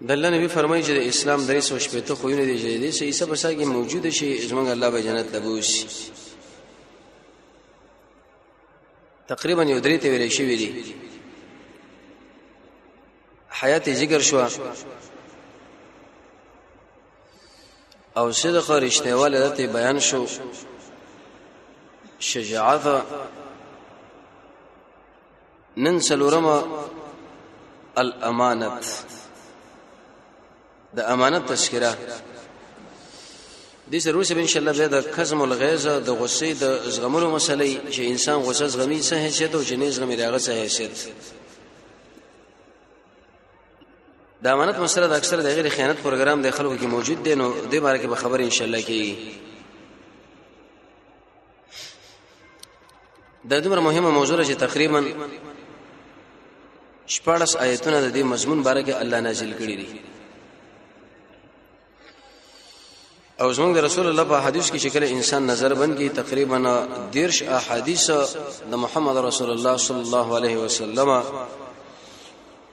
د الله نبی فرمایي چې د اسلام درې سو شپېته خوونه دي چې دې سې عیسی په سر کې موجود شي زمونږ الله به جنت لبوس تقریبا یو درې ته ویل شي وی دي حیات ذکر شو او صدق رښتیا ولادت بیان شو شجاعت نن څلورمه الامانت د امانت تذکرہ دې سره وروسته ان شاء الله بیا د کظم الغیظ د غصې د زغملو مسلې چې انسان غصه زغمي څه حیثیت او چې نه زغمي دغه څه حیثیت د امانت مسله د اکثر د غیر خیانت پروګرام د خلکو کې موجود دی نو د باره کې به خبر ان شاء الله کیږي د دومره مهمه موضوع چې تقریبا شپږ آیتونه د دې مضمون باره کې الله نازل کړی دي او زمونږ د رسول الله په حدیث کې شکل انسان نظر بند کی تقریبا دیرش احادیث د محمد رسول الله صلی الله علیه وسلم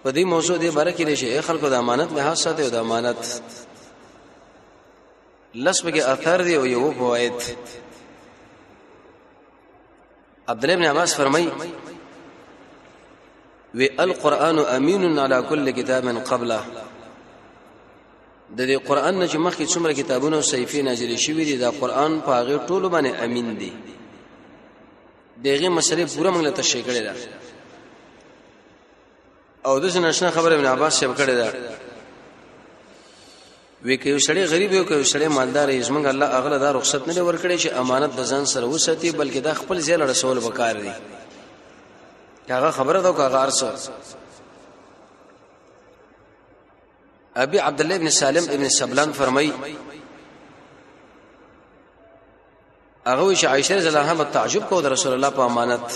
په دې موضوع دې باره کې لشي خلکو د امانت له حساسه او د امانت لس بګي اثر دی او یو فوائد عبد الله بن عباس فرمای وی القرآن امین علی کل کتاب قبله د دې قرآن نه چې مخکې څومره کتابونه او صحیفې نازلې شوې دي دا قرآن په هغه ټولو باندې امین دی دغه مسلې پوره موږ ته تشریح کړې ده او د جنشنه خبره ابن عباس شپ کړی دا وی که یو سړی غریب یو که یو سړی مالدار یې زمونږ الله اغله دا رخصت نه ورکړي چې امانت د ځان سره وساتي بلکې دا خپل ځای له رسول وکړ دی هغه خبره دا هغه ارسه ابي عبد الله ابن سالم ابن سبلان فرمای هغه وی چې عائشه رضی الله عنها تعجب کو د رسول الله په امانت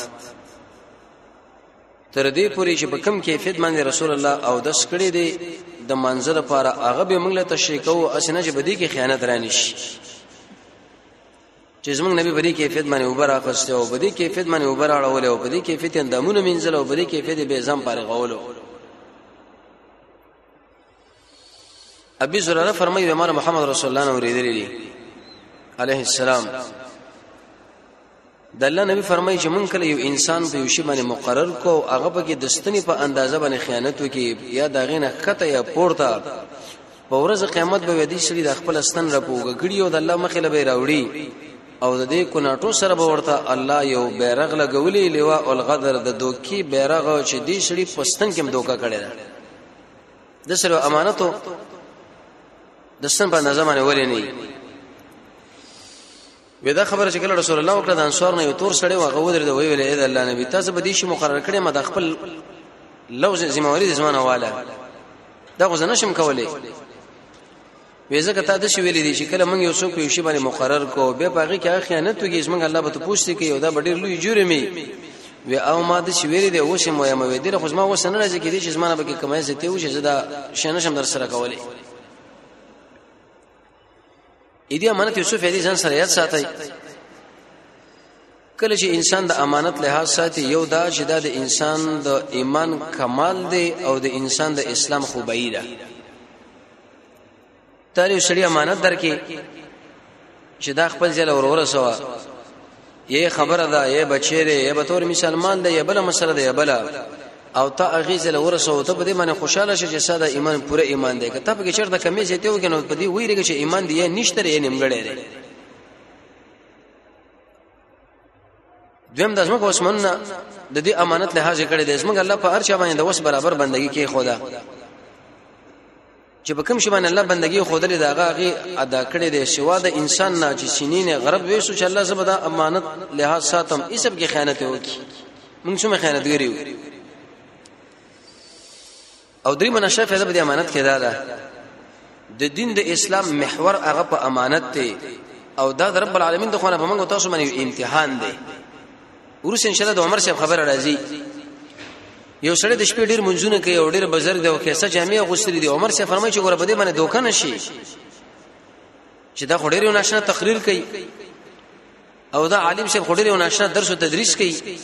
تر دې پوري چې په کم کیفیت باندې رسول الله او د سکړې دی د منظر لپاره هغه به موږ له تشریح کوو اسنه چې بدی کې خیانت رانی شي چې زمونږ نبی بدی کیفیت باندې اوبر اخسته او بدی کیفیت باندې اوبر اړول او بدی کیفیت اندامونه منځل او بدی کیفیت به ځم پاره غولو ابي زراره فرمایي امام محمد رسول الله نو ورېدلې دي عليه السلام د الله نبی فرمایي چې مونږ کله یو انسان په یو شی باندې مقرر کو او هغه په کې دستنی په اندازه باندې خیانت وکي یا دا غینه خطه یا پورته په ورځ قیامت به دې شری د خپل ستن رپوګه کړی او د الله مخې له به راوړي او د دې کوناټو سره به ورته الله یو بیرغ لګولې لیوا او الغدر د دوکي بیرغ چې دې شری پستن کې دوکا کړی د سره امانتو د سن په نظمانه ولې نه وي دا خبره چې کله رسول الله وکړه د انصار نه یو تور سړی واغه ودرې د وی ویلې اې الله نبی تاسو به دې شي مقرر کړې ما د خپل لوز ذمہ واري ځمانه واله دا غوښنه شم کولای وې ځکه تا د شی ویلې دي چې کله موږ یو څوک یو شی باندې مقرر کو به پاغي کې خیانت وګیږي موږ الله به ته پوښتې کوي او دا ډېر لوی جرمي وی او ما د شی ویلې دي او شی مو یم وې دي خو ما وسنه راځي کې دي چې زمانه به کې کمای زته و چې زدا شنه شم در سره کولې اې دې امانت یوسف دې ځان سره یاد ساتي کله چې انسان د امانت لحاظ ساتي یو دا چې دا د انسان د ایمان کمال دی او د انسان د اسلام خوبی ده تر یو شری امانت درکې چې دا خپل ځل ورور سوا یې خبره ده یې بچی دی یې به تور مسلمان دی یې بل مسله دی یې بل او تا اغه زل ورسو ته په دې باندې خوشاله شې چې ساده ایمان پوره ایمان دی که ته په چرته کمی زیاتې وګنو په دې ویریږي چې ایمان دی نشته یې نیمګړی دی دویم د زمکو اسمنونه د دې امانت له حاضر کړي د زمکو الله په ارشا باندې د وس برابر بندگی کې خدا چې په کوم شی باندې الله بندگی خودلې دا غاغي ادا کړي د سوا د انسان نه چې سینینه غرب وېسو چې الله زبدا امانت له ساتم ایسب کې خیانت وکي مونږ څومره خیانت ګریو او درې منشه فیضه په امانت کې ده د دین د اسلام محور هغه په امانت دی او دا د رب العالمین د خونه په موږ تاسو باندې امتحان دی ورس ان شاء الله د عمر صاحب خبر راځي یو سړی د شپې ډیر منځونه کوي او ډیر بزرګ دی او کیسه جامع غوستري دی عمر صاحب فرمایي چې ګوره بده باندې دوکه نشي چې دا خو ډیر ناشنا تقریر کوي او دا عالم شیخ خډری او ناشنا درس او تدریس کوي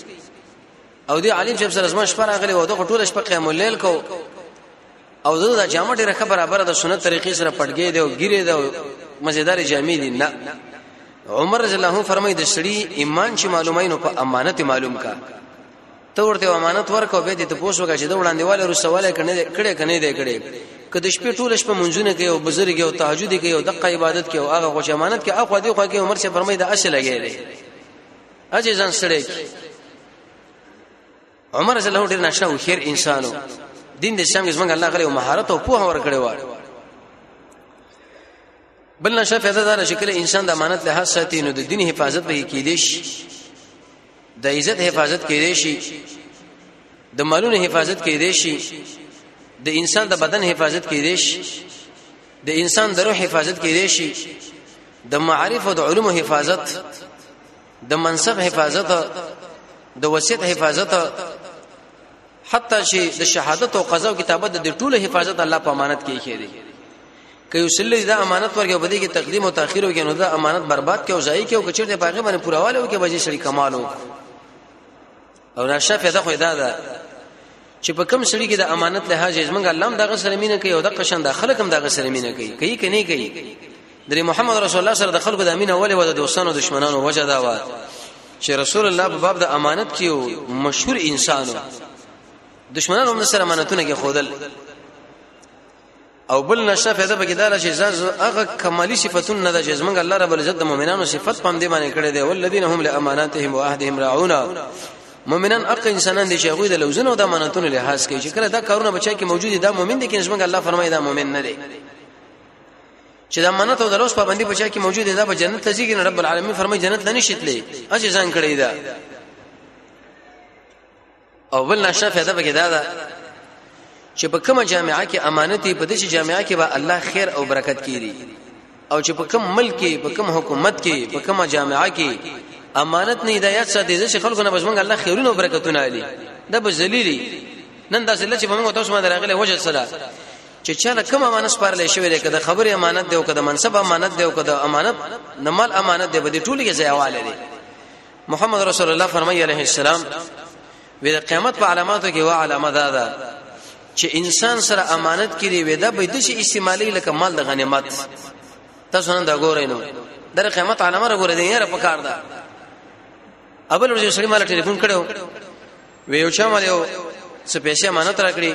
او دی عالم شیخ سره زما شپه راغلی او دا ټول شپه قیام الليل کو او زه دا جامه ډیره ښه برابر د سنت طریقې سره پټګې دی او ګیره دی او مزیدار جامې دي نه عمر رضی الله عنه فرمایي د سړي ایمان چې معلوماینو په امانت معلوم کا ته ورته امانت ورکو به دې ته پوسوګه چې د وړاندېواله رسواله کنه کړي کنه دې کړي که د شپې ټول شپه منځونه کوي او بزرګ او تهجد کوي او دغه عبادت کوي او هغه غو امانت کوي اخو دې خو کې عمر شه فرمای د اصل لګي اجي ځان سره عمر رسول الله ډیر نشه او خیر انسانو دین د اسلام کې څنګه الله غره مهارت او پوهه ورکړي و بل نشه فائدہ دار شکل انسان د امانت له حساسیت نو د دین حفاظت به کېدیش د عزت حفاظت کېدې شي د مالونو حفاظت کېدې شي د انسان د بدن حفاظت کېدې شي د انسان د روح حفاظت کېدې شي د معارف او د علوم حفاظت د منصب حفاظت د وصیت حفاظت حتی چې د شهادت او قضا او کتابت د ټولو حفاظت الله په امانت کې خېری که یو سړي دا امانت ورکړي په دې کې تقدیم او تاخير وکړي نو دا امانت برباد کوي او ځای کې او کچیر دې پاګه باندې پوراواله او کې بجې سړي کمال او او دا شفه ده خو دا ده چې په کم سړي کې د امانت له حاجه زمنګ الله هم دغه سره مینه کوي او د قشن د خلک هم دغه سره مینه کوي کوي کني کوي د محمد رسول الله سره د خلکو د امینه ولې و د دوستانو دشمنانو وجه دا و چې رسول الله په باب د امانت کې مشهور انسانو دشمنانو هم سره امانتونه کې خودل او بل نشه پیدا پکې دا چې زاز هغه کمالي صفاتونه نه ده چې موږ الله رب العزت د مؤمنانو صفات پام دې باندې کړې ده ولذین هم لاماناتهم واهدهم راعون مؤمنان اق انسانان دي چې هغه د لوزونو د امانتونو لحاظ کوي چې کله دا کارونه بچا کې موجود دي دا مؤمن دي کې موږ الله فرمایي دا مؤمن نه دي چې د امانت او د لوس پابندي بچا کې موجود دي دا په جنت ته ځي رب العالمین فرمایي جنت نه نشیتلې اجي ځان کړی دا او بل نشه فائدہ به دا ده چې په کومه جامعه کې امانت په دې جامعه کې به الله خیر او برکت کړي او چې په کوم ملک کې په کوم حکومت کې په کومه جامعه کې امانت نه دی یاد ساتي چې خلکو نه بشمنګ الله خیرونه او برکتونه علي دا به ذلیلی نن دا ذلیل چې موږ تاسو باندې راغلي وجه سره چې چا کوم امانت سپارل شوی دی کده خبره امانت دی او کده منصب امانت دی او کده امانت نمال امانت دی به دې ټولې ځایواله دي محمد رسول الله فرمایي عليه السلام وې د قیامت په علاماتو کې وا علامه ده ده چې انسان سره امانت کړي وې دا به د شي استعمالي لکه مال د غنیمت تاسو نن دا ګورئ نو در قیامت علامه را ګورئ نه را پکار ده اول ورځ سړي مال ټلیفون کړو وې یو چا مال یو څه پیسې امانت راکړي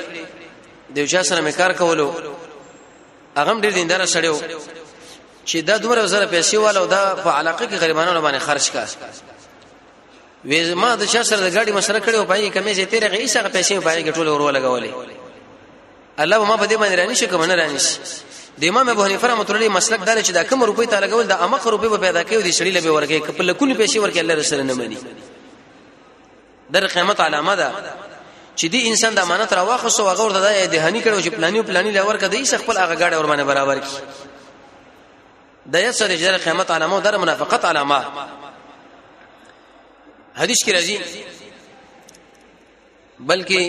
دیو چا سره مې کار کولو هغه هم ډیر دیندار سړی و چې دا دومره زره پیسې والا او دا په علاقه کې غریبانو باندې خرج کا وې ما د چا سره د ګاډي مسره کړې او پای کمې زه تیرې غي څنګه پیسې پای کې ټول ورو لګولې الله ما په دې باندې رانی شي کوم نه رانی شي د امام ابو حنیفه رحمۃ اللہ مسلک دار چې دا کم روپې ته لګول د امق روپې په پیدا کوي د شړې لبه ورکه کپل کونی پیسې ورکه الله رسول نه مني در قیامت علامه ده چې دی انسان د امانت را واخصو هغه ورته د دهانی کړو چې پلاني پلاني لور کده یې خپل هغه گاډه ور باندې برابر کی د یې سره جره قیامت علامه در منافقت علامه حدیث کې راځي بلکې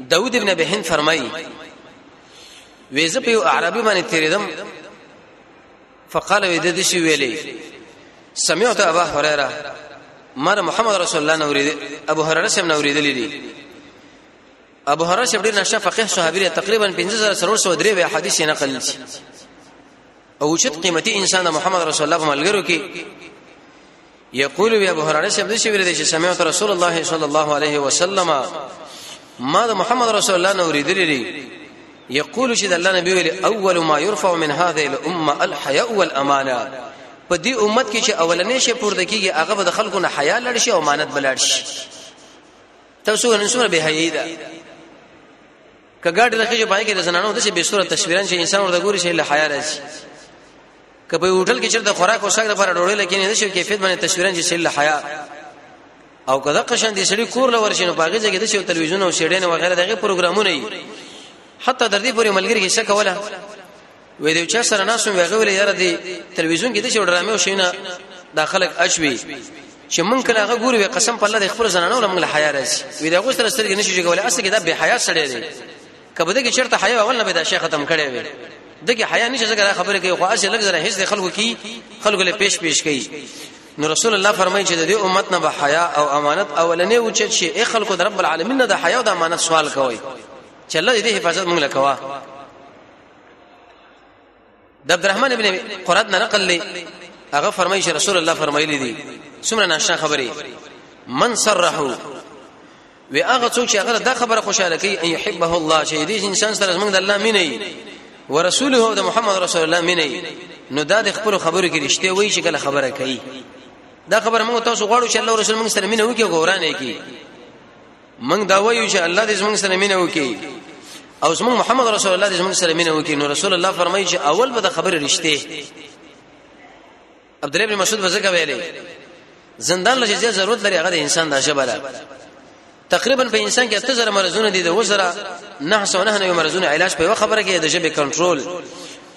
داود ابن بهن فرمایي وېزه په عربي باندې تیرېدم فقال وی د دې شی ویلې سمعت ابا هريره مر محمد رسول الله نورید ابو هريره سم نورید لیدي ابو هريره شپ ډیر نشه فقيه صحابي تقریبا 5303 حدیث نقل شي او چت قیمتي انسان محمد رسول الله په ملګرو کې یقول بیا ابو هرره شپ دې شي ویل چې سمعت رسول الله صلی الله علیه وسلم ما د محمد رسول الله نو ریدلې لري یقول چې د الله نبی ویل اول ما يرفع من هذه الامه الحياء والامانه په دې امت کې چې اولنې شی پورته کیږي هغه به د خلکو نه حیا لړ شي او امانت بلړ شي تاسو نن څومره به حیې ده کګاډ لکه چې پای کې د زنانو د څه به صورت تصویران چې انسان ورته ګوري شي له حیا راځي کبه هوټل کې چرته خوراک او سګره پر ډوړې لکه نه شي کیفیت باندې تصویران چې له حیا او کله قشن دي سړي کور لور شنو باغې ځګې د شو تلویزیون او سیډین وغیرہ دغه پروګرامونه حتی در دې پورې ملګری کې شک ولا وې دی چې سره ناسو ویغه ویل یاره دی تلویزیون کې د شو ډرامې او شینه داخله اچوي چې مونږ کله هغه ګورو قسم په الله د خپل زنانو له مونږ حیا راځي وې دا غوښتل سترګې نشي جوړولای اصل کې دا به حیا سړی دی کبه دغه چرته حیا اول نه به دا شیخ ختم کړي وي دغه حیا نشي څنګه خبره کوي خو اصل لږ زره هیڅ د خلکو کی خلکو له پیش پیش کوي نو رسول الله فرمایي چې د دې امت نه به حیا او امانت اولنې اوچت شي اي خلکو د رب العالمین نه د حیا او د امانت سوال کوي چې الله دې حفاظت مونږ لکوا د عبدالرحمن ابن قرات نه نقل لې هغه فرمایي چې رسول الله فرمایلی دي څومره ناشنا خبره من صرحو و هغه څوک چې هغه دا خبره خوشاله کوي ان يحبه الله چې دې انسان سره موږ د الله مینې ورسوله او د محمد رسول الله مینې نو دا د خپل خبرو کې رښتې وایي چې کله خبره کوي دا خبره موږ تاسو غواړو چې الله رسول موږ سره مینه وکړي ګورانه کوي موږ دا وایو چې الله دې زموږ سره مینه وکړي او زموږ محمد رسول الله دې زموږ سره مینه وکړي نو رسول الله فرمایي چې اول به د خبرې رښتې عبد الله بن مسعود وزګه ویلې زندان لږه زیات ضرورت لري هغه د انسان د شبره تقریبا په انسان کې اته زره مرزونه دي د وزره نه سو نه نه مرزونه علاج په خبره کې د جبه کنټرول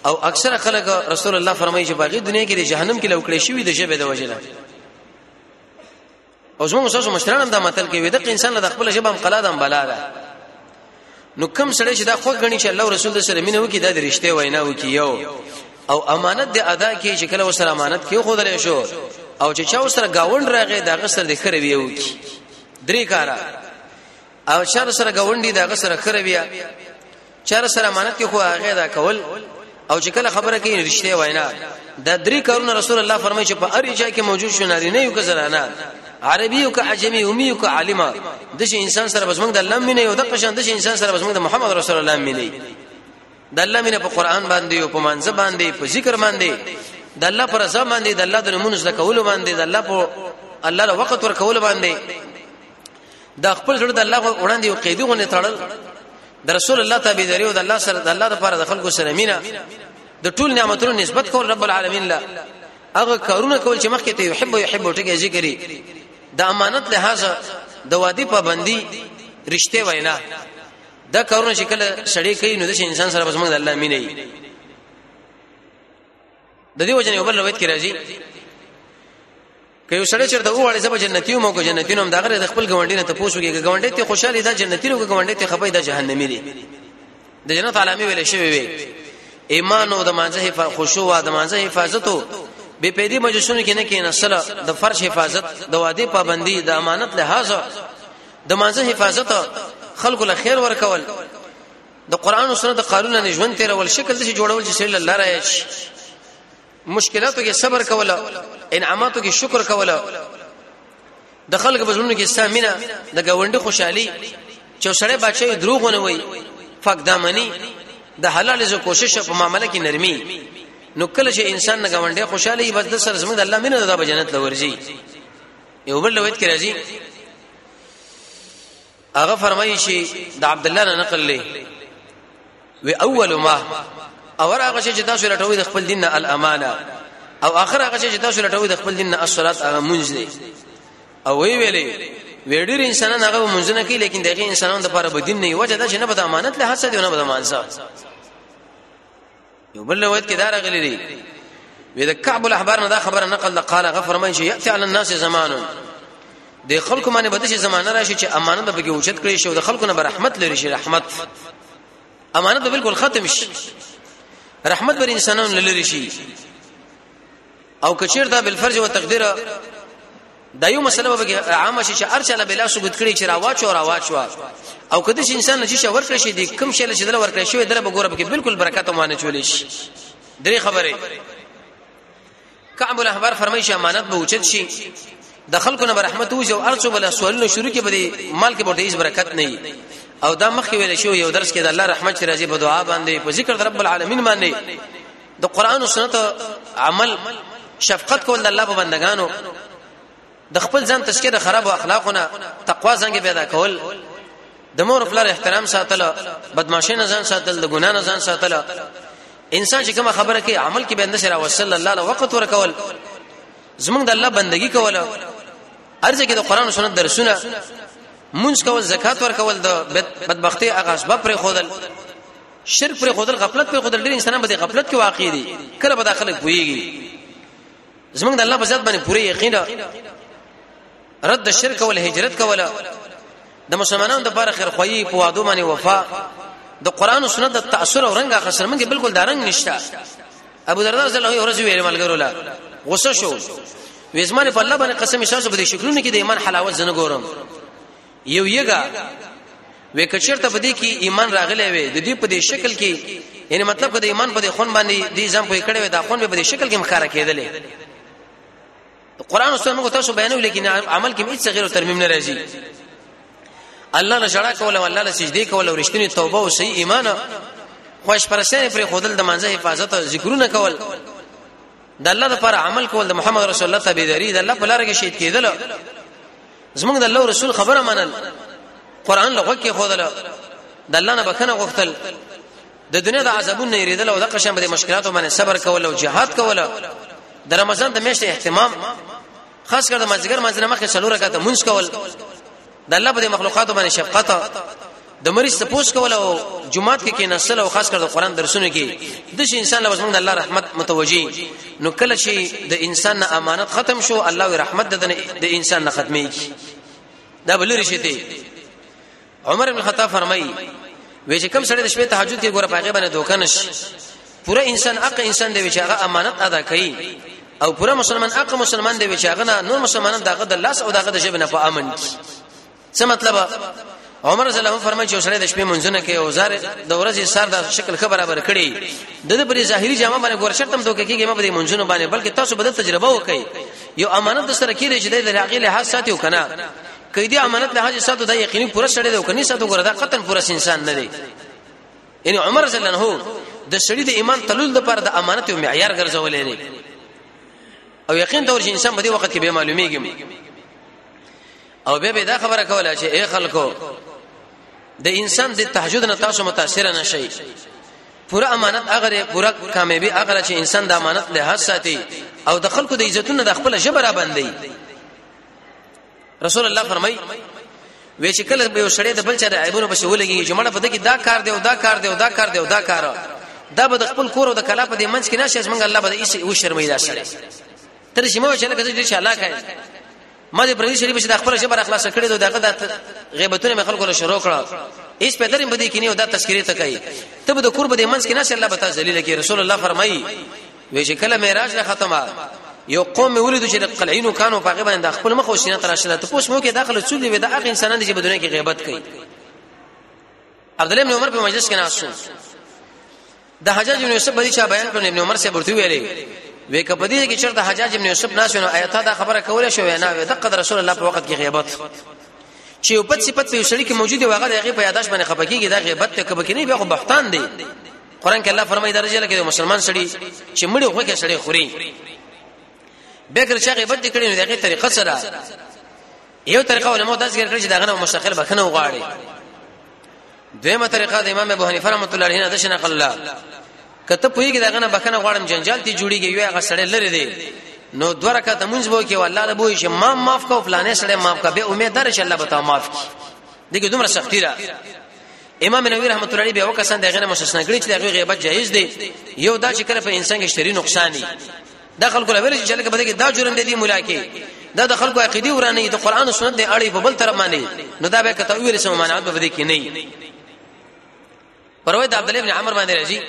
او اکثره خلک رسول الله فرمایي چې باقي دنیا کې د جهنم کې لوکړې شوی د جبه د وجنه او زموږ ساسو مشران هم دا متل کوي د انسان له خپل ژبه هم قلا دم بلا ده نو کم سره چې دا خو غني چې الله رسول سره مينه وکي دا د رښتې وینا وکي یو او امانت د ادا کې چې کله وسره امانت کې خو درې شو او چې چا وسره گاوند راغی دا غسر د خره ویو کی درې کارا او چا سره گاوندی دا غسر خره بیا چر سره امانت کې خو هغه دا کول او چې کله خبره کوي رښتیا وینا دا درې کارونه رسول الله فرمایي چې په هر ځای کې موجود شو ناري نه یو که زنانه عربي او که عجمي امي او که عالمه د شي انسان سره بسمنګ د الله مینه او د قشان د شي انسان سره بسمنګ د محمد رسول الله مینه د الله مینه په قران باندې او په منځ باندې په ذکر باندې د الله پر رضا باندې د الله د نمونه زده کول باندې د الله په الله له وخت ور کول باندې د خپل ژوند د الله وړاندې او قیدونه تړل د رسول الله تابعداري او د الله سره د الله لپاره د خلکو سره مینا د ټول نعمتونو نسبت کول رب العالمین لا هغه کارونه کول چې مخکې ته يحب او يحب ټکی ذکرې د امانت لحاظ د وادي پابندي رښتې وینا دا کارونه چې کله سړی کوي نو د انسان سره بس موږ د الله مینه یې د دې وجنه یو بل روایت کې راځي که یو سړی چرته وړي زب جنتی مو کو جنتی نوم دغه د خپل ګوندې نه تاسو کې ګوندې ته خوشاله ده جنتی نو ګوندې ته خپې ده جهنمی دي د جنت علامه ویل شوی وي ایمان او د مانځه خشوع او د مانځه حفاظت او به پیدي مجلسونو کې نه کې نسله د فرش حفاظت د وادي پابندي د امانت لحاظ د مانځه حفاظت خلکو له خیر ورکول د قران او سنت قانون نه ژوند تیرول شکل چې جوړول چې سړي الله راځي مشکلاتو کې صبر کول انعاماتو کې شکر کول د خلک په ژوند کې سامینه د گاونډي خوشحالي چې سړی بچي دروغ نه وي فق دامني د حلال زو کوشش په معاملې کې نرمي نو کله چې انسان نه گاونډي خوشحالي بس د سره زموږ الله مینه د جنت لورځي یو بل لويت کې راځي هغه فرمایي چې د عبد الله نه نقل لې و اول ما اور هغه چې تاسو لټوي د خپل دین الامانه او اخر هغه چې تاسو لټوي د خپل دین الصلات هغه مونږ دی او وی ویلې ویډیر انسانان هغه مونږ نه کوي لیکن دغه انسانانو لپاره بدین نه وجه دا چې نه به امانت له حسد نه به مانسه یو بل روایت کې دا راغلی دی وې د کعب الاحبار نه دا خبره نقل د قال غفر من شي ياتي على الناس زمان د خلکو باندې بده شي زمانہ راشي چې امانت به کې اوچت کړی شي او د خلکو نه برحمت لري شي رحمت امانت به بالکل ختم شي رحمت بر انسانانو لری شي او کچیر دا بل فرض او تقدیر دا یو مسله به عامه شي چې ارچاله بلا ثبوت کړي چې راواچو راواچو او کله چې انسان چې ور کړی شي د کم شي چې دل ور کړی شي دل به ګوره به بالکل برکت او معنی چولې شي درې خبره کعب الاحبار فرمایي چې امانت به اوچت شي د خلکو نه رحمت وځي او ارڅو بل سوالونه شروع کې به مال کې به هیڅ برکت نه او دا مخکې ویل شو یو درس کې د الله رحمت چې راځي په دعا باندې په ذکر رب العالمین باندې د قران او سنت عمل شفقت کول د الله په بندگانو د خپل ځان تشکیه د خراب اخلاقونه تقوا څنګه پیدا کول د مور خپل احترام ساتل بدمعشي نه ځان ساتل د ګنا نه ځان ساتل انسان چې کوم خبره کوي عمل کې بنده سره وصلی الله له وخت ورکول زمونږ د الله بندگی کول ارزه کې د قران او سنت درسونه مونږ کول زکات ورکول د بدبختی هغه اسباب پر خودل شرک پر خودل غفلت پر خودل ډیر انسانان به غفلت کې واقع دي کله به داخله پويږي زمونږ د الله په ذات باندې پوره یقین رد شرک او هجرت کوله د مسلمانانو د بار خیر خوې په وادو باندې وفا د قران او سنت د تاثیر او رنګ اخر سره موږ بالکل دا رنګ نشته ابو دردا رضی الله عنه ورځ ویل ملګرو لا غوسه شو وېزمانه په الله باندې قسم شاسو به شکرونه کې د ایمان حلاوت زنه ګورم یو یګه وې کچرته په دې کې ایمان راغلی وي د دې په دې شکل کې یعنی مطلب که د ایمان په دې خون باندې دې ځم په کړه وي دا خون به په دې شکل کې مخاره کېدلې قرآن او سنت تاسو بیانوي لیکن عمل کې هیڅ غیر ترمیم نه راځي الله له جړه کوله والله له سجدي کوله ورشتنی توبه او صحیح ایمان خوش پرسته پر خودل د منځه حفاظت او ذکرونه کول د الله لپاره عمل کول د محمد رسول الله تبعیداری د الله په لار کې شهید کېدل زمونږ د الله رسول خبره منل قران لغوه کې خودل د الله نه بخنه غوښتل د دنیا د عذابونو نه یریدل او د قشم د مشکلاتو باندې صبر کول او جهاد کول د رمضان د میاشتې اهتمام خاص کر د مزګر منځنه مخکې څلور رکعاته مونږ کول د الله په مخلوقاتو باندې شفقت د مریض ته پوس کول او جمعات کې کېناستل او خاص کر د قران درسونه کې د شي انسان لپاره موږ د الله رحمت متوجي نو کله چې د انسان نه امانت ختم شو الله وی رحمت د انسان نه ختميږي دا بل رشته عمر ابن الخطاب فرمایي وې چې کم سړی د شپې تهجد کې ګوره پاګه باندې دوکان شي پورا انسان اق انسان دی چې هغه امانت ادا کوي او پورا مسلمان اق مسلمان دی چې هغه نور مسلمانان دغه د لاس او دغه د جبنه په امن کې څه مطلب عمر رضی الله عنه فرمایي چې سره د شپې منځونه کې او زار د ورځې سر د شکل خبر برابر کړي د دې پرې ظاهري جامه باندې ګورشت هم دوکې کېږي ما په دې منځونه باندې بلکې تاسو به د تجربه وکړي یو امانت سره کېږي چې د هغې له حساسه ساتي وکنه کله دې امانت له حاجی ساتو دا یقیني پوره سړی دی او کني ساتو ګره دا قطن پوره انسان نه دی یعنی عمر رضی الله عنه د سړی د ایمان تلول د پر د امانت او معیار ګرځولې دی او یقین تور چې انسان په دې وخت کې به معلومیږي او به به دا خبره کوله چې اے خلکو د انسان د تهجد نه تاسو متاثر نه شئ پورا امانت اگر پورا کامیابی اگر چې انسان د امانت لحاظ ساتي او د خلکو د عزتونو د خپل جبر را باندې رسول الله فرمای وی چې کله به وسړې د بل چا د عیبونو بشو لګي چې مړه په دې کې دا کار دی او دا کار دی او دا کار دی او دا کار دا به د خپل کور او د کلا په دې منځ کې نشه چې موږ الله به دې او شرمې دا شړې تر شي مو چې لکه چې الله کوي ما دې پردي شریف چې د خپل شبر اخلاص کړی دوی دغه د غیبتونه مې خلکو له شروع کړه هیڅ په دریم بدی کې نه ودا تذکری ته کوي ته به د قرب دې منځ کې نه الله بتا ذلیل کې رسول الله فرمایي وې چې کله معراج له ختمه یو قوم ولید چې د قلعینو کانو په غیبه د خپل مخ او سینه تراشله ته پوس مو کې داخله څولې وې د هغه انسانان چې په دنیا کې غیبت کوي عبد الله بن عمر په مجلس کې ناسو د حجاج بن یوسف باندې چا بیان کړو ابن عمر سره ورته ویلې وې کپدې کې چرته حجاج بن یوسف ناسو نو آیاته دا خبره کوله شو نه وې د قدر رسول الله په وخت کې غیبت چې یو پت صفت په شړی کې موجود دی هغه د هغه په یاداش باندې خپکیږي دا غیبت ته کبه کې نه بیا خو بهتان دی قران کې الله فرمایي درجه لکه مسلمان سړي چې مړي خو کې سړي خوري به کر چې غیبت دې کړی نو دغه طریقه سره یو طریقه علماء دا ذکر کړی چې دا غنه مستقل بخنه وغواړي دویمه طریقه د امام ابو حنیفه رحمۃ اللہ علیہ نه دشن قلا کته پوی کې دا غنه بخنه غواړم جنجال تی جوړیږي یو هغه سړی لری دی نو دوه رکعات مونږ وو کې والله د بوې شه ما معاف کو فلانه سره معاف کا به امید در شه الله بتا معاف کی دغه دومره سختی را امام نووي رحمت الله علیه به وکسان دغه نه مستثنا کړی چې دغه غیبت جایز دی یو دا چې کله په انسان کې شری نقصان دی دا خلکو له ویل چې لکه بده کې دا جرم دی مولا کې دا د خلکو عقيدي ورانه د قران او سنت نه اړي په بل طرف باندې نو دا به کته ویل سم معنی به بده کې نه پروي د عبد الله بن عمر باندې راځي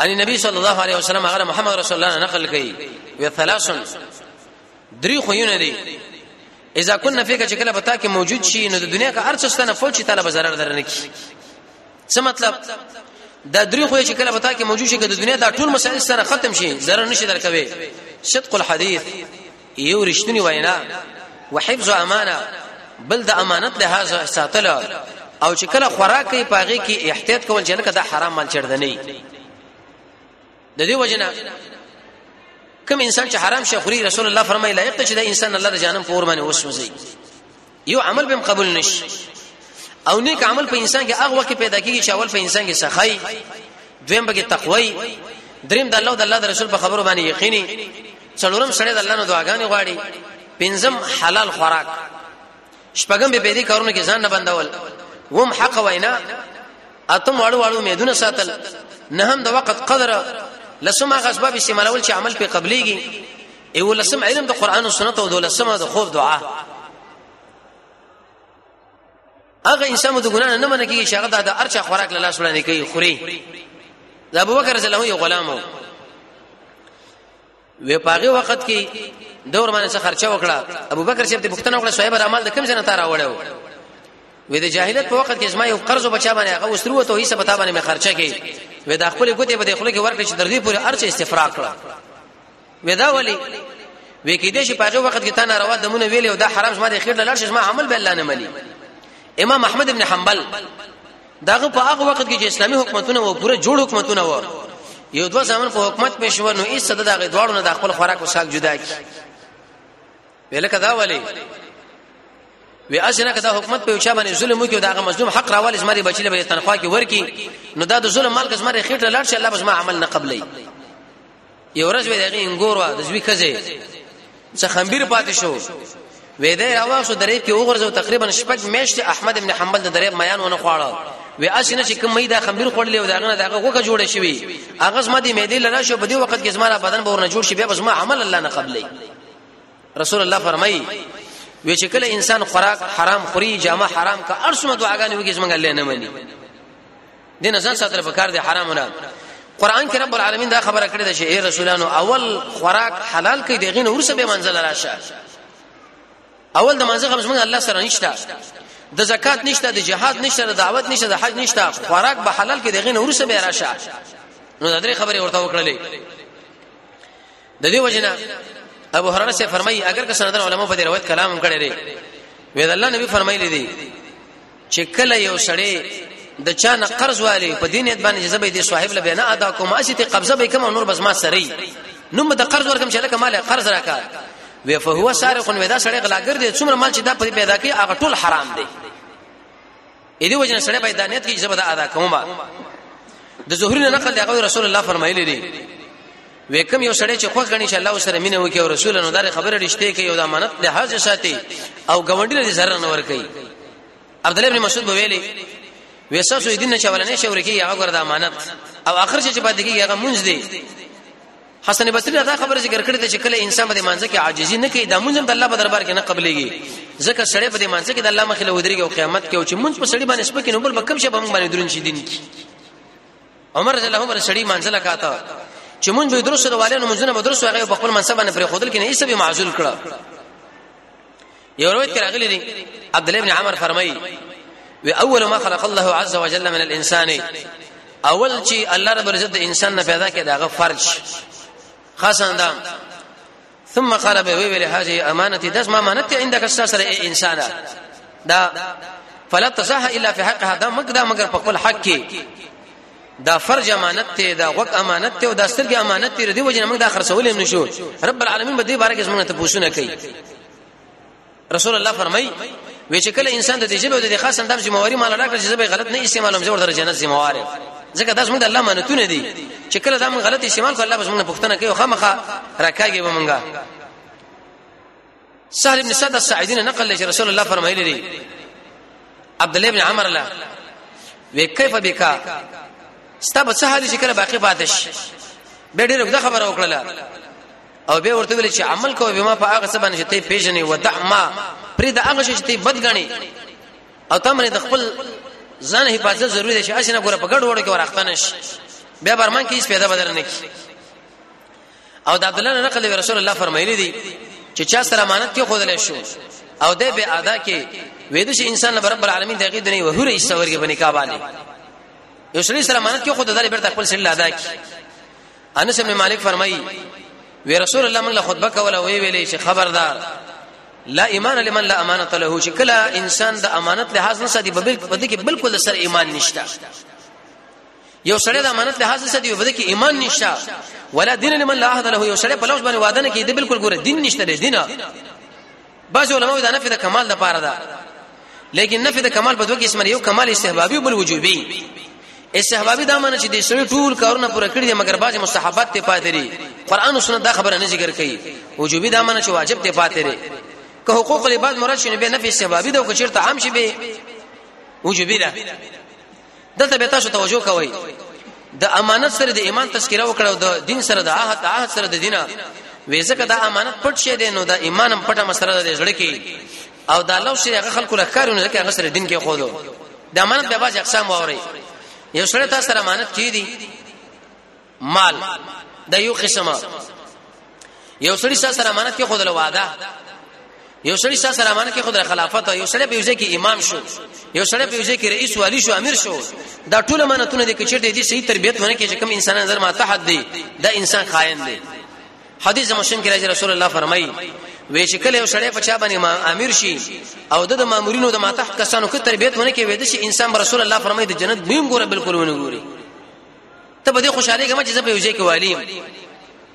ان نبی صلی الله علیه وسلم هغه محمد رسول الله نقل کړي و ثلاثن درې خوونه دي اذا كنا فيك چې کله پتا کې موجود شي نو د دنیا کا ارڅ ستنه فوج چې طالب zarar درنه کی څه مطلب دا درې خو چې کله وتا کې موجود شي د دنیا دا ټول مسائل سره ختم شي ضرر نشي درکوي صدق الحديث یو رښتونی وینا وحفظ امانه بل د امانت له هغه ساتل او چې کله خوراک کوي پاغي کې احتیاط کول چې لکه دا حرام مال چړدنی د دې وجنه کوم انسان چې حرام شي خوري رسول الله فرمایي لایق چې دا انسان الله د جهنم پور باندې وسوځي یو عمل به قبول نشي او نیک عمل په انسان کې هغه وخت پیدا کیږي چې اول په انسان کې سخی دویم به تقوی دریم د الله او د الله د رسول په خبرو باندې یقیني څلورم سره د الله نو دعاګانې غواړي پنځم حلال خوراک شپږم به دې کارونه کې ځان نه بندول وم حق وینا اتم واړو واړو امیدونه ساتل نه هم د وخت قدر لسم هغه اسباب استعمالول چې عمل په قبليږي ایو لسم علم د قران او سنت او د لسم د خوب دعا هغه انسان د ګنا نه منه کیږي چې هغه د ارچا خوراک لاله سره نه کوي خوري د ابوبکر رضی الله یو غلام وو وې پاغه وخت کې دور باندې څه خرچه وکړه ابو بکر صاحب ته پښتنه وکړه صاحب عمل د کوم ځای نه تار راوړیو وې د جاهلیت په وخت کې زما یو قرض بچا باندې هغه وسرو ته هیڅ پتا باندې مې خرچه کړي وې د خپل ګوتې په دخلو کې ورکړ چې در دې پورې ارچ استفراق کړه وې دا ولی وې کې دې چې په هغه وخت کې تا ناروا دمونه ویلې او دا حرام زما د خیر لاله شې زما عمل به الله نه مني امام احمد ابن حنبل داغه په هغه وخت کې چې اسلامي حکومتونه و پوره جوړ حکومتونه و یو دوه زمون په حکومت پېښ و نو ایست د دغه دواړو نه د خپل خوراک او ساک جدا کی ویل کدا ولی وی اسنه کدا حکومت په چا باندې ظلم وکي داغه مظلوم حق راوال زمري بچی له تنخواه کې ورکی نو دا د ظلم مال کزمره خېټه لاړ شي الله بس ما عمل نه قبلې یو ورځ وې دغه انګور وا د زوی کزه څه خمبیر پاتې شو وې دې راوښ شو درې کې وګرځو تقریبا شپږ میاشتې احمد ابن حنبل د درې میان ونه خواړه وې اسنه چې کوم دا خمبیر خورلې او داغه داغه وکه جوړه شوی هغه زما دې مېدې لرا شو په دې وخت کې زما را بدن به ورنه جوړ شي بیا بس ما عمل الله نه قبلې رسول الله فرمایي وې چې کله انسان خوراک حرام خوري جامه حرام کا ارسمه دعاګانې وګي زمونږ الله نه مني دین ځان ساتل پکار دي حرام نه قران کې رب العالمین دا خبره کړې ده چې اے رسولانو اول خوراک حلال کړئ دغه نور څه به منزل راشه اول د منځ خبرې موږ الله سره نشته د زکات نشته د جهاد نشته د دعوت نشته د حج نشته خوراک به حلال کې دغه نور څه به راشه نو دا درې خبرې ورته وکړلې د دې وجنه ابو هرره سے فرمایي اگر که سندن علماء په دې روایت کلام کړي لري وې د الله نبی فرمایلی دي چې کله یو سړی د چا نه قرض والی په دین یت باندې جزبه دي صاحب له بنا ادا کوم اسی ته قبضه به کوم نور بس ما سری نو مد قرض ورکم چې لکه مال قرض راکا وی فهو سارق ودا سړی غلاګر دي څومره مال چې دا پیدا کوي هغه ټول حرام دي اې دې وجنه سره باید دانیت کې زبر ادا کوم د زهري نه نقل دی هغه رسول الله فرمایلی دی وکم یو سړی چې خوښ غني چې الله سره مینه وکي او رسول الله دار خبره رښتې کوي او د امانت له حاجه ساتي او ګوندی له زر نه ور کوي عبد الله ابن مسعود ویلي وساسو دین چې ولنې شور کوي هغه ګر د امانت او اخر چې پاتې کیږي هغه مونږ دی حسن بصری دا خبره ذکر کړې ده چې کله انسان په مانځ کې عاجزي نه کوي دا مونږ هم د الله په دربار کې نه قبليږي ځکه سړی په مانځ کې د الله مخې له ودرېږي او قیامت کې او چې مونږ په سړی باندې سپکې نو بل به کوم شی به مونږ باندې درون شي دین کې عمر رضی الله عنه سړی مانځ لا کاته چې مونږ به درسره والي نو مونږ نه درسره هغه په خپل منصب باندې پرې خودل کې نه ایسه به معزول کړه یو روایت کې راغلی دی عبد الله بن عمر فرمایي و اول ما خلق الله عز وجل من الانسان اول چې الله رب العزت انسان نه پیدا کړي داغه فرج خاص اندام ثم قال به ویل هذه امانتي داس ما امانت عندك استاثر انسان دا فلا تصح الا في حقها دا مقدا مگر په خپل حق کې دا فرج امانت ته دا غوږ امانت ته او دا سترګې امانت ته دی وجه موږ دا خرڅول هم نشو رب العالمین به دې بارے کې موږ ته پوښتنه کوي رسول الله فرمای وی چې کله انسان د دې جبه د خاص اندام ذمہواری مال راکړي چې به غلط نه استعمالوم زه ورته جنت ذمہوار یم ځکه داس موږ الله مانتونه دي چې کله دا موږ غلط استعمال کو الله بس موږ پښتنه کوي خامخه راکاږي به موږ سهل بن سعد الساعدي نقل لري رسول الله فرمایلی دی عبد الله بن عمر لا وی کیف بکا ستا به سهل چې کله باقی پاتش به ډېر وخت خبره وکړه او به ورته ویل چې عمل کوو به ما په هغه څه باندې چې ته پیژنې ودع ما پرې د هغه چې ته بد غني او تم نه د خپل ځان حفاظت ضروری دی چې اسنه ګوره په ګډ وړو کې ورختنه شي بیا برمن کې هیڅ پیدا بدل نه کی او د عبد الله نقل رسول الله فرمایلی دی چې چا سره امانت کې خودل شو او د به ادا کې وېد شي انسان له رب العالمین دغه دنیا وهره ایستورګي بنې کاباله یو سړي سره امانت کې خود دلې برته خپل سره ادا کی انس ابن مالک فرمایي وی رسول الله موږ له خطبه کوله وی ویلې چې خبردار لا ایمان لمن لا امانت له چې کله انسان د امانت لحاظ نه سدي په دې کې بالکل سر ایمان نشته یو سړی د امانت لحاظ نه سدي په دې کې ایمان نشته ولا دین لمن لا عهد له یو سړی په لوز باندې وعده نه کوي د بالکل ګوره دین نشته دی دینه بعض علماء دا نفي د کمال د پاره ده لیکن نفي د کمال په دوه قسم یو کمال استحبابي او بل وجوبي استحبابي دا معنی چې د سړي ټول کارونه پوره کړی دي مګر بعض مستحبات ته پاتې دي قران او سنت دا خبره نه ذکر کوي وجوبي دا معنی چې واجب ته پاتې دي که حقوق العباد مراد شنه به نفي استحبابي دا او که چیرته عام شي به وجوبي ده دلته به تاسو توجه کوئ د امانت سره د ایمان تذکره وکړو د دین سره د عهد عهد سره د دینه وې ځکه دا امانت پټ شه دی نو دا ایمان هم پټه مسله ده زړه کې او دا لو شي هغه خلکو لکارونه ځکه هغه سره دین کې خو دو د امانت به باج اقسام ووري یو سره تاسو سره امانت کی دي مال دا یو قسمه یو سړی سره امانت کې خود له وعده یو سړی سره امانت کې خود له خلافت یو سړی په یوځای کې امام شو یو سړی په یوځای کې رئیس والی شو امیر شو دا ټول امانتونه د کچیر دي صحیح تربیت ونه کې چې کوم انسان نظر ما تحت دی دا انسان خائن دی حدیث مسلم کې راځي رسول الله فرمایي وې چې کله یو سړی په چا باندې ما امیر شي او د مامورینو د ما تحت کسانو کې تربیت ونه کې وې د انسان رسول الله فرمایي د جنت بیم ګوره بالکل ونه ګوري ته به دې خوشاله کېږم چې زه په یو ځای کې والی یم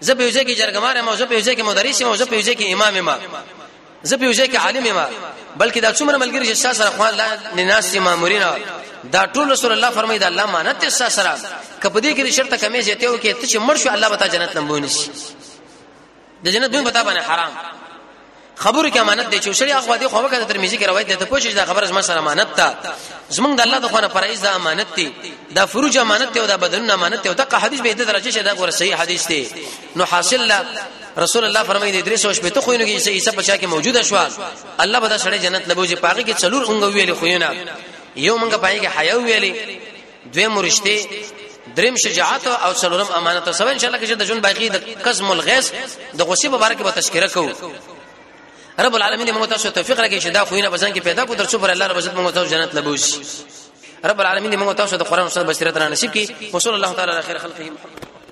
زه په یو ځای کې جرګمار یم او زه په یو ځای کې مدرس یم او زه په یو ځای کې امام یم زه په یو ځای کې عالم یم بلکې دا څومره ملګری چې تاسو سره خوان لا ناس مامورین دا ټول رسول الله فرمایي دا الله مانت تاسو سره کپدې کې شرط کمې زیاته وکي ته چې مرشو الله به تا جنت لمبونی شي د جنت بوی پتا باندې حرام خبرو کې امانت دی چې شری اخوا دی خو وکړه ترمذی کې روایت ده ته پوښتنه دا خبره زما سره امانت ده زمونږ د الله د خوانه فرایز د امانت دی دا فروج امانت دی او دا بدن امانت دی او دا حدیث به د درجه شه دا ګور صحیح حدیث دی نو حاصل لا رسول الله فرمایي د درې سو شپې ته خوینو کې عیسی په چا کې موجوده شو الله به دا سړی جنت لبوځي پاګه کې څلور اونګ ویلې خوینه یو مونږ پای کې حیا ویلې دوی مرشته دریم شجاعت او څلورم امانت سو ان شاء الله کې د جون باقی د قسم الغیث د غصې په اړه کې به تذکرہ کوو رب العالمین موږ تاسو توفیق راکړي چې دا خوینه بزن کې پیدا کو در څو پر الله رب عزت موږ تاسو جنت لبوس رب العالمین موږ تاسو د قران او سنت بصیرت را نصیب کړي وصلی الله تعالی علی خیر خلقه محمد